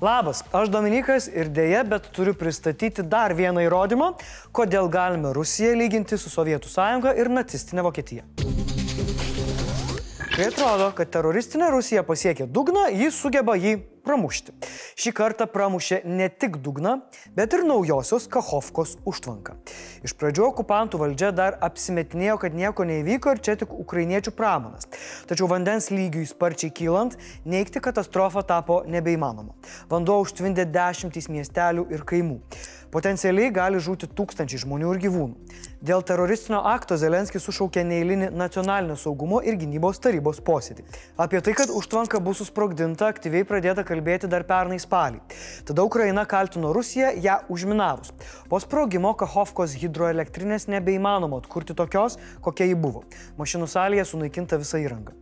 Labas, aš Dominikas ir dėja, bet turiu pristatyti dar vieną įrodymą, kodėl galime Rusiją lyginti su Sovietų sąjunga ir nacistinė Vokietija. Kai atrodo, kad teroristinė Rusija pasiekė dugną, ji sugeba jį pramušti. Šį kartą pramušė ne tik dugną, bet ir naujosios Kahovkos užtvanką. Iš pradžių okupantų valdžia dar apsimetinėjo, kad nieko neįvyko ir čia tik ukrainiečių pramonas. Tačiau vandens lygiui sparčiai kylant, neikti katastrofą tapo nebeįmanoma. Vanduo užtvindė dešimtys miestelių ir kaimų. Potencialiai gali žūti tūkstančiai žmonių ir gyvūnų. Dėl teroristinio akto Zelenskis sušaukė neįlinį nacionalinio saugumo ir gynybos tarybos posėdį. Apie tai, kad užtvanka bus susprogdinta, aktyviai pradėta kalbėti dar pernai spalį. Tada Ukraina kaltino Rusiją ją užminavus. Po sprogimo Kahovkos hidroelektrinės nebeįmanoma atkurti tokios, kokia ji buvo. Mašinų salėje sunaikinta visa įranga.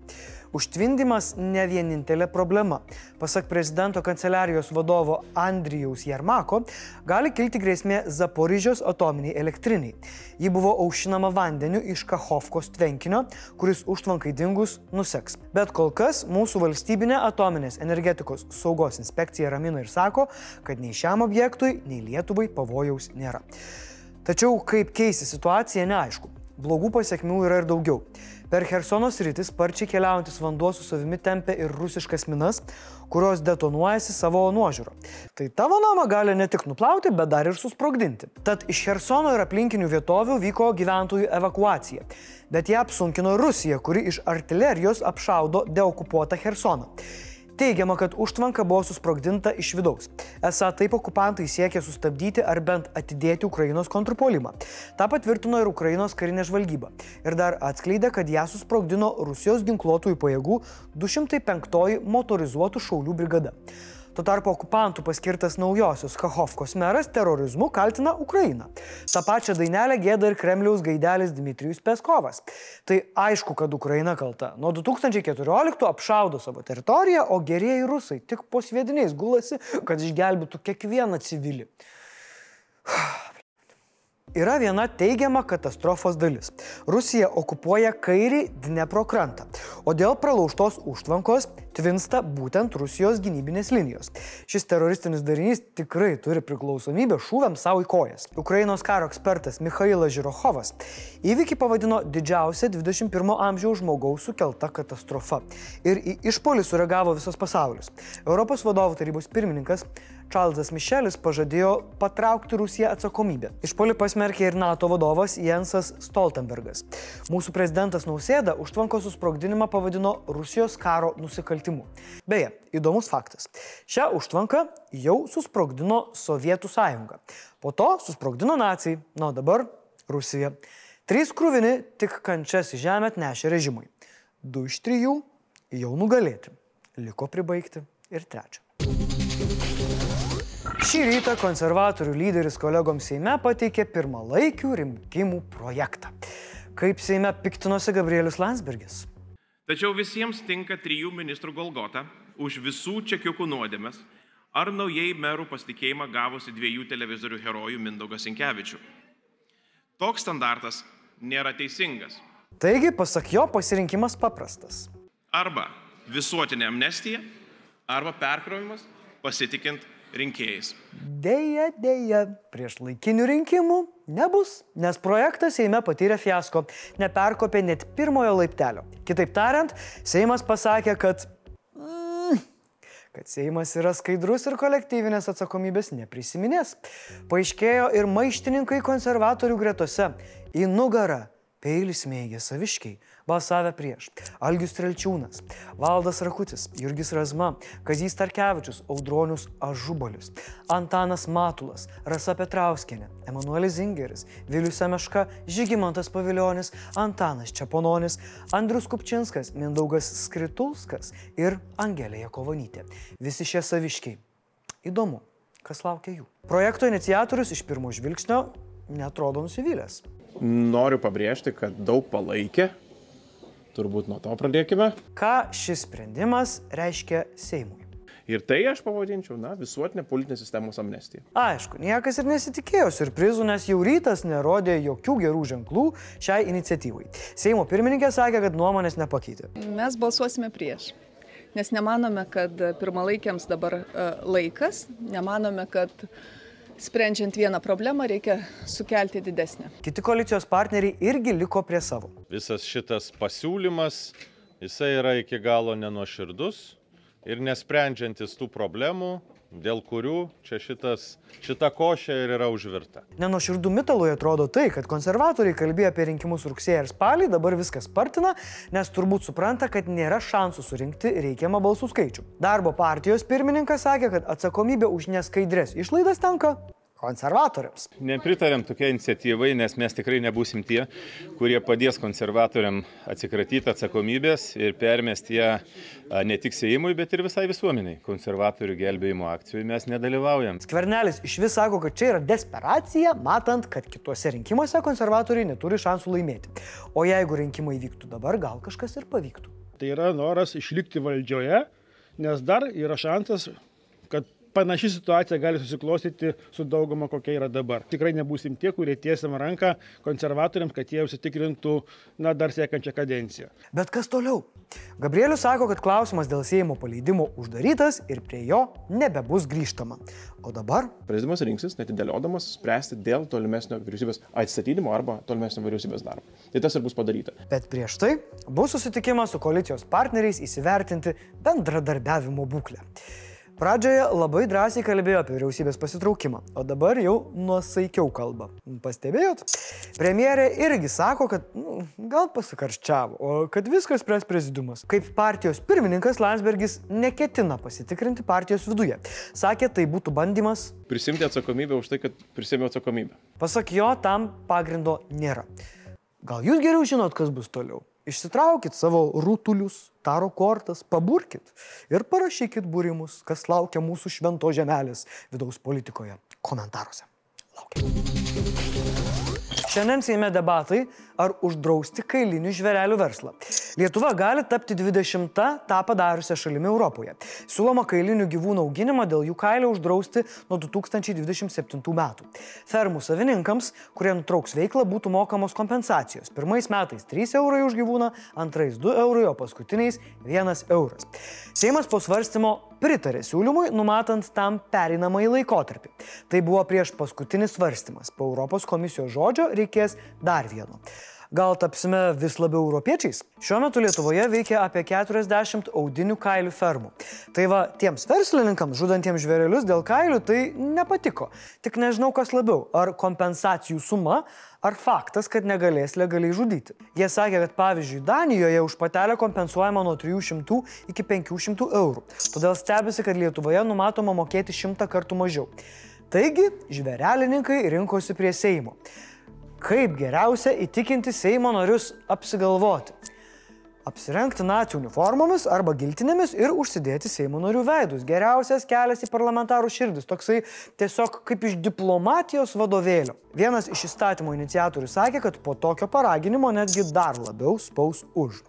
Užtvindymas ne vienintelė problema. Pasak prezidento kanceliarijos vadovo Andrijaus Jarmako, gali kilti grėsmė Zaporižios atominiai elektriniai. Ji buvo aušinama vandeniu iš Kahovkos tvenkinio, kuris užtvankai dingus nuseks. Bet kol kas mūsų valstybinė atominės energetikos saugos inspekcija ramina ir sako, kad nei šiam objektui, nei Lietuvai pavojaus nėra. Tačiau kaip keisi situacija neaišku. Blogų pasiekmių yra ir daugiau. Per Hersono sritį sparčiai keliaujantis vanduo su savimi tempia ir rusiškas minas, kurios detonuojasi savo nuožiūro. Tai tavo namą gali ne tik nuplauti, bet dar ir susprogdinti. Tad iš Hersono ir aplinkinių vietovių vyko gyventojų evakuacija. Bet ją apsunkino Rusija, kuri iš artilerijos apšaudo deokupuotą Hersoną. Teigiama, kad užtvanka buvo susprogdinta iš vidaus. Esą taip okupantai siekė sustabdyti ar bent atidėti Ukrainos kontrpuolimą. Ta patvirtino ir Ukrainos karinė žvalgyba. Ir dar atskleidė, kad ją susprogdino Rusijos ginkluotųjų pajėgų 205 motorizuotų šaulių brigada. Tuo tarpu okupantų paskirtas naujosios Kahovkos meras terorizmu kaltina Ukrainą. Ta pačia dainelė gėda ir Kremliaus gaidelis Dmitrijus Peskovas. Tai aišku, kad Ukraina kalta. Nuo 2014 apšaudo savo teritoriją, o gerieji rusai tik po sviediniais gulasi, kad išgelbėtų kiekvieną civilį. Yra viena teigiama katastrofos dalis. Rusija okupuoja kairį Dnepro krantą, o dėl pralaužtos užtvankos tvinsta būtent Rusijos gynybinės linijos. Šis teroristinis darinys tikrai turi priklausomybę šūviam savo į kojas. Ukrainos karo ekspertas Mikhailas Žirochovas įvykį pavadino didžiausia 21 amžiaus žmogaus sukelta katastrofa. Ir į išpolį sureagavo visas pasaulis. Europos vadovų tarybos pirmininkas Čarlzas Mišelis pažadėjo patraukti Rusiją atsakomybę. Išpolį pasmerkė ir NATO vadovas Jensas Stoltenbergas. Mūsų prezidentas Nausėda užtvanko susprogdinimą pavadino Rusijos karo nusikaltimu. Beje, įdomus faktas. Šią užtvanką jau susprogdino Sovietų sąjunga. Po to susprogdino nacijai, na dabar Rusija. Trys krūvini tik kančias į žemę atnešė režimui. Du iš trijų jau nugalėti. Liko pribaigti ir trečią. Šį rytą konservatorių lyderis kolegoms Seime pateikė pirmalaikių rinkimų projektą. Kaip Seime piktinosi Gabrielius Landsbergis. Tačiau visiems tinka trijų ministrų Golgota už visų čekiukų nuodėmes ar naujai merų pasitikėjimą gavusi dviejų televizorių herojų Mindaugas Inkevičių. Toks standartas nėra teisingas. Taigi, pasak jo, pasirinkimas paprastas. Arba visuotinė amnestija, arba perkrovimas pasitikint rinkėjais. Deja, deja, prieš laikinių rinkimų nebus, nes projektas Seime patyrė fiasko, neperkopė net pirmojo laiptelio. Kitaip tariant, Seimas pasakė, kad... Mm, kad Seimas yra skaidrus ir kolektyvinės atsakomybės neprisiminės. Paaiškėjo ir maištininkai konservatorių gretose į nugarą Peilis smėgė saviškiai, balsavę prieš. Algius Trelčiūnas, Valdas Rakutis, Jurgis Razma, Kazys Tarkevičius, Audronius Ažubalius, Antanas Matulas, Rasa Petrauskenė, Emanuelis Zingeris, Vilius Semeška, Žygimantas Paviljonis, Antanas Čiapononis, Andrius Kupčinskas, Mindaugas Skritulskas ir Angelija Kovanytė. Visi šie saviškiai. Įdomu, kas laukia jų. Projekto iniciatorius iš pirmo žvilgsnio netrodo nusivylęs. Noriu pabrėžti, kad daug palaikė. Turbūt nuo to pradėkime. Ką šis sprendimas reiškia Seimui? Ir tai aš pavadinčiau, na, visuotinė politinės sistemos amnestija. Aišku, niekas ir nesitikėjo surprizų, nes jau rytas nerodė jokių gerų ženklų šiai iniciatyvai. Seimo pirmininkė sakė, kad nuomonės nepakeitė. Mes balsuosime prieš. nes nemanome, kad pirmalaikiams dabar e, laikas, nemanome, kad sprendžiant vieną problemą reikia sukelti didesnę. Kiti koalicijos partneriai irgi liko prie savo. Visas šitas pasiūlymas, jisai yra iki galo nenuoširdus ir nesprendžiantis tų problemų, dėl kurių čia šitas, šita košė ir yra užvirta. Nenuoširdų mitalui atrodo tai, kad konservatoriai kalbėjo apie rinkimus rugsėjai ir spalį, dabar viskas spartina, nes turbūt supranta, kad nėra šansų surinkti reikiamą balsų skaičių. Darbo partijos pirmininkas sakė, kad atsakomybė už neskaidrės išlaidas tenka konservatoriams. Nepritarėm tokia iniciatyvai, nes mes tikrai nebūsim tie, kurie padės konservatoriam atsikratyti atsakomybės ir permesti ją ne tik Seimui, bet ir visai visuomeniai. Konservatorių gelbėjimo akcijų mes nedalyvaujam. Skvernelis iš vis sako, kad čia yra desperacija, matant, kad kituose rinkimuose konservatoriai neturi šansų laimėti. O jeigu rinkimai vyktų dabar, gal kažkas ir pavyktų. Tai yra noras išlikti valdžioje, nes dar yra šansas, panaši situacija gali susiklostyti su dauguma, kokia yra dabar. Tikrai nebūsim tie, kurie tiesiam ranką konservatoriams, kad jie užsitikrintų, na, dar siekiančią kadenciją. Bet kas toliau? Gabrielius sako, kad klausimas dėl Seimo paleidimo uždarytas ir prie jo nebebus grįžtama. O dabar Prezidentas rinksis, netidėliodamas, spręsti dėl tolimesnio vyriausybės atstatydimo arba tolimesnio vyriausybės darbo. Tai tas ir bus padaryta. Bet prieš tai bus susitikimas su koalicijos partneriais įsivertinti bendradarbiavimo būklę. Pradžioje labai drąsiai kalbėjo apie vyriausybės pasitraukimą, o dabar jau nuosaikiau kalba. Pastebėjot? Premjerė irgi sako, kad nu, gal pasikarščiavo, o kad viskas spręs prezidiumas. Kaip partijos pirmininkas Landsbergis neketina pasitikrinti partijos viduje. Sakė, tai būtų bandymas. Prisimti atsakomybę už tai, kad prisėmiau atsakomybę. Pasak jo, tam pagrindo nėra. Gal jūs geriau žinot, kas bus toliau? Išsitraukit savo rūtulius, taro kortas, paburkit ir parašykit būrimus, kas laukia mūsų švento žemelės vidaus politikoje komentaruose. Laukiam. Šiandien Seime debatai, ar uždrausti kailinių žvėrelių verslą. Lietuva gali tapti 20-tą tą padariusią šalimi Europoje. Siūloma kailinių gyvūnų auginimą dėl jų kailio uždrausti nuo 2027 metų. Fermų savininkams, kurie nutrauks veiklą, būtų mokamos kompensacijos. Pirmais metais 3 eurai už gyvūną, antrais 2 eurai, o paskutiniais 1 euras. Seimas po svarstymo pritarė siūlymui, numatant tam pereinamąjį laikotarpį. Tai buvo prieš paskutinį svarstymas. Po Europos komisijos žodžio reikės dar vieno. Gal tapsime vis labiau europiečiais? Šiuo metu Lietuvoje veikia apie 40 audinių kailių fermų. Tai va, tiems verslininkams, žudantiems žvėrelius dėl kailių, tai nepatiko. Tik nežinau, kas labiau - ar kompensacijų suma, ar faktas, kad negalės legaliai žudyti. Jie sakė, kad pavyzdžiui, Danijoje už patelę kompensuojama nuo 300 iki 500 eurų. Todėl stebisi, kad Lietuvoje numatoma mokėti 100 kartų mažiau. Taigi, žvėrelininkai rinkosi prie Seimo. Kaip geriausia įtikinti Seimo narius apsigalvoti? Apsirengti nacijų uniformomis arba giltinėmis ir užsidėti Seimo narių veidus. Geriausias kelias į parlamentarų širdis. Toksai tiesiog kaip iš diplomatijos vadovėlio. Vienas iš įstatymo iniciatorių sakė, kad po tokio paraginimo netgi dar labiau spaus už.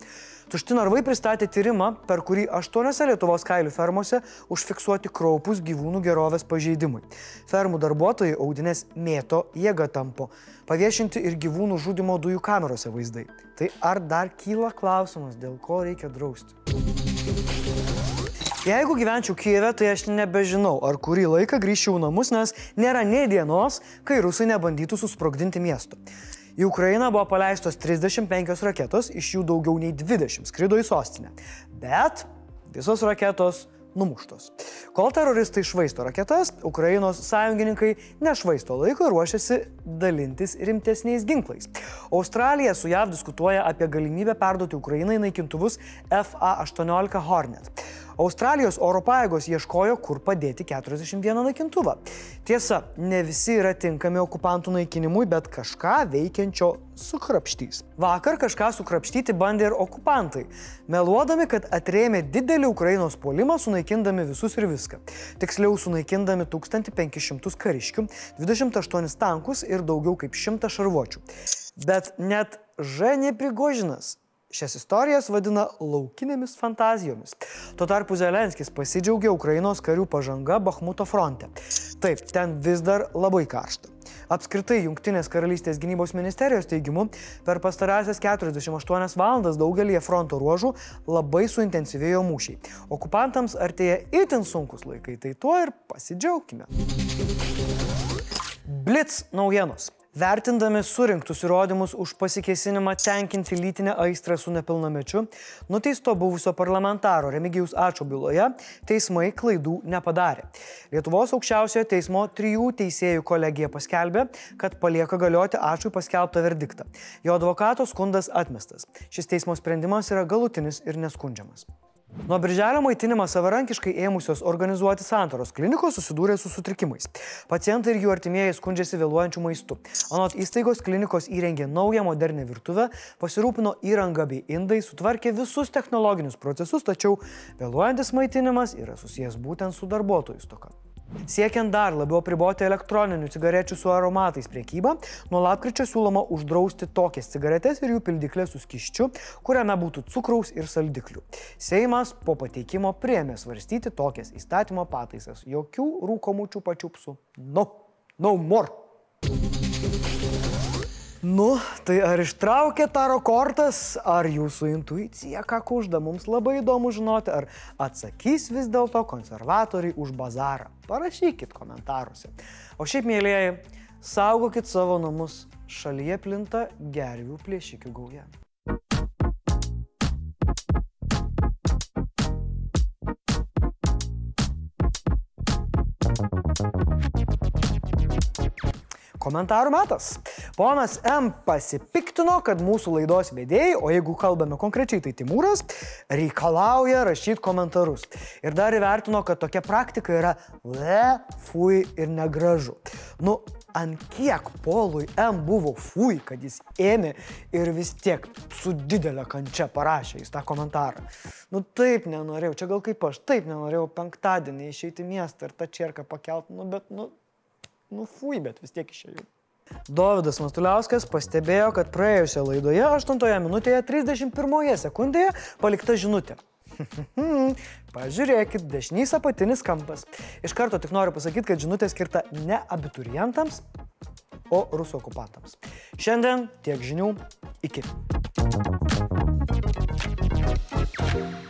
Tušti narvai pristatė tyrimą, per kurį aštuoniose Lietuvos kailių fermose užfiksuoti kraupus gyvūnų gerovės pažeidimai. Fermų darbuotojai audinės mėto, jėga tampo, paviešinti ir gyvūnų žudimo dujų kamerose vaizdai. Tai ar dar kyla klausimas, dėl ko reikia drausti? Jeigu gyvenčiau Kijeve, tai aš nebežinau, ar kurį laiką grįžčiau namus, nes nėra nei dienos, kai rusai nebandytų susprogdinti miesto. Į Ukrainą buvo paleistos 35 raketos, iš jų daugiau nei 20 skrido į sostinę. Bet visos raketos numuštos. Kol teroristai švaisto raketas, Ukrainos sąjungininkai nešvaisto laiko ir ruošiasi dalintis rimtesniais ginklais. Australija su JAV diskutuoja apie galimybę perduoti Ukrainai naikintuvus FA-18 Hornet. Australijos oro pajėgos ieškojo, kur padėti 41 naikintuvą. Tiesa, ne visi yra tinkami okupantų naikinimui, bet kažką veikiančio sukrapštys. Vakar kažką sukrapštyti bandė ir okupantai, meluodami, kad atrėmė didelį Ukrainos puolimą, sunaikindami visus ir viską. Tiksliau, sunaikindami 1500 kariškių, 28 tankus ir daugiau kaip 100 šarvuočių. Bet net Ženė Prigožinas Šias istorijas vadina laukinėmis fantazijomis. Tuo tarpu Zelenskis pasidžiaugia Ukrainos karių pažanga Bakhmuto fronte. Taip, ten vis dar labai karšta. Apskritai, Junktinės karalystės gynybos ministerijos teigimu, per pastarąsias 48 valandas daugelį fronto ruožų labai suintensyvėjo mūšiai. Okupantams artėja itin sunkus laikai, tai tuo ir pasidžiaugkime. Blitz naujienos. Vertindami surinktus įrodymus už pasikesinimą tenkinti lytinę aistrą su nepilnamečiu, nuteisto buvusio parlamentaro Remigijus Ačio byloje teismai klaidų nepadarė. Lietuvos aukščiausiojo teismo trijų teisėjų kolegija paskelbė, kad palieka galioti Ačiui paskelbtą verdiktą. Jo advokato skundas atmestas. Šis teismo sprendimas yra galutinis ir neskundžiamas. Nuo birželio maitinimą savarankiškai ėmusios organizuoti santaros klinikos susidūrė su sutrikimais. Pacientai ir jų artimieji skundžiasi vėluojančių maistų. Anot įstaigos klinikos įrengė naują modernę virtuvę, pasirūpino įrangą bei indai, sutvarkė visus technologinius procesus, tačiau vėluojantis maitinimas yra susijęs būtent su darbuotojų stoka. Siekiant dar labiau apriboti elektroninių cigarečių su aromatais priekybą, nuo lapkričio siūloma uždrausti tokias cigaretes ir jų pildiklės su skiščiu, kuriame būtų cukraus ir saldiklių. Seimas po pateikimo priemė svarstyti tokias įstatymo pataisas. Jokių rūkomųčių pačiupsų. No, no more. Nu, tai ar ištraukė taro kortas, ar jūsų intuicija ką kužda, mums labai įdomu žinoti, ar atsakys vis dėlto konservatoriai už bazarą. Parašykit komentaruose. O šiaip, mėlyjeji, saugokit savo namus, šalyje plinta gervių plėšikių gauja. Komentarų metas. Ponas M pasipiktino, kad mūsų laidos vedėjai, o jeigu kalbame konkrečiai, tai Timūras, reikalauja rašyti komentarus. Ir dar įvertino, kad tokia praktika yra le, fui ir negražu. Nu, ant kiek Polui M buvo fui, kad jis ėmė ir vis tiek su didelė kančia parašė jis tą komentarą. Nu taip nenorėjau, čia gal kaip aš, taip nenorėjau penktadienį išeiti į miestą ir tą čerką pakelt, nu bet, nu, nu fui, bet vis tiek išėjau. Dovydas Mastuliauskas pastebėjo, kad praėjusioje laidoje 8 minutėje 31 sekundėje palikta žinutė. Pažiūrėkit, dešinys apatinis kampas. Iš karto tik noriu pasakyti, kad žinutė skirta ne abiturientams, o rusų okupantams. Šiandien tiek žinių. Iki. thank you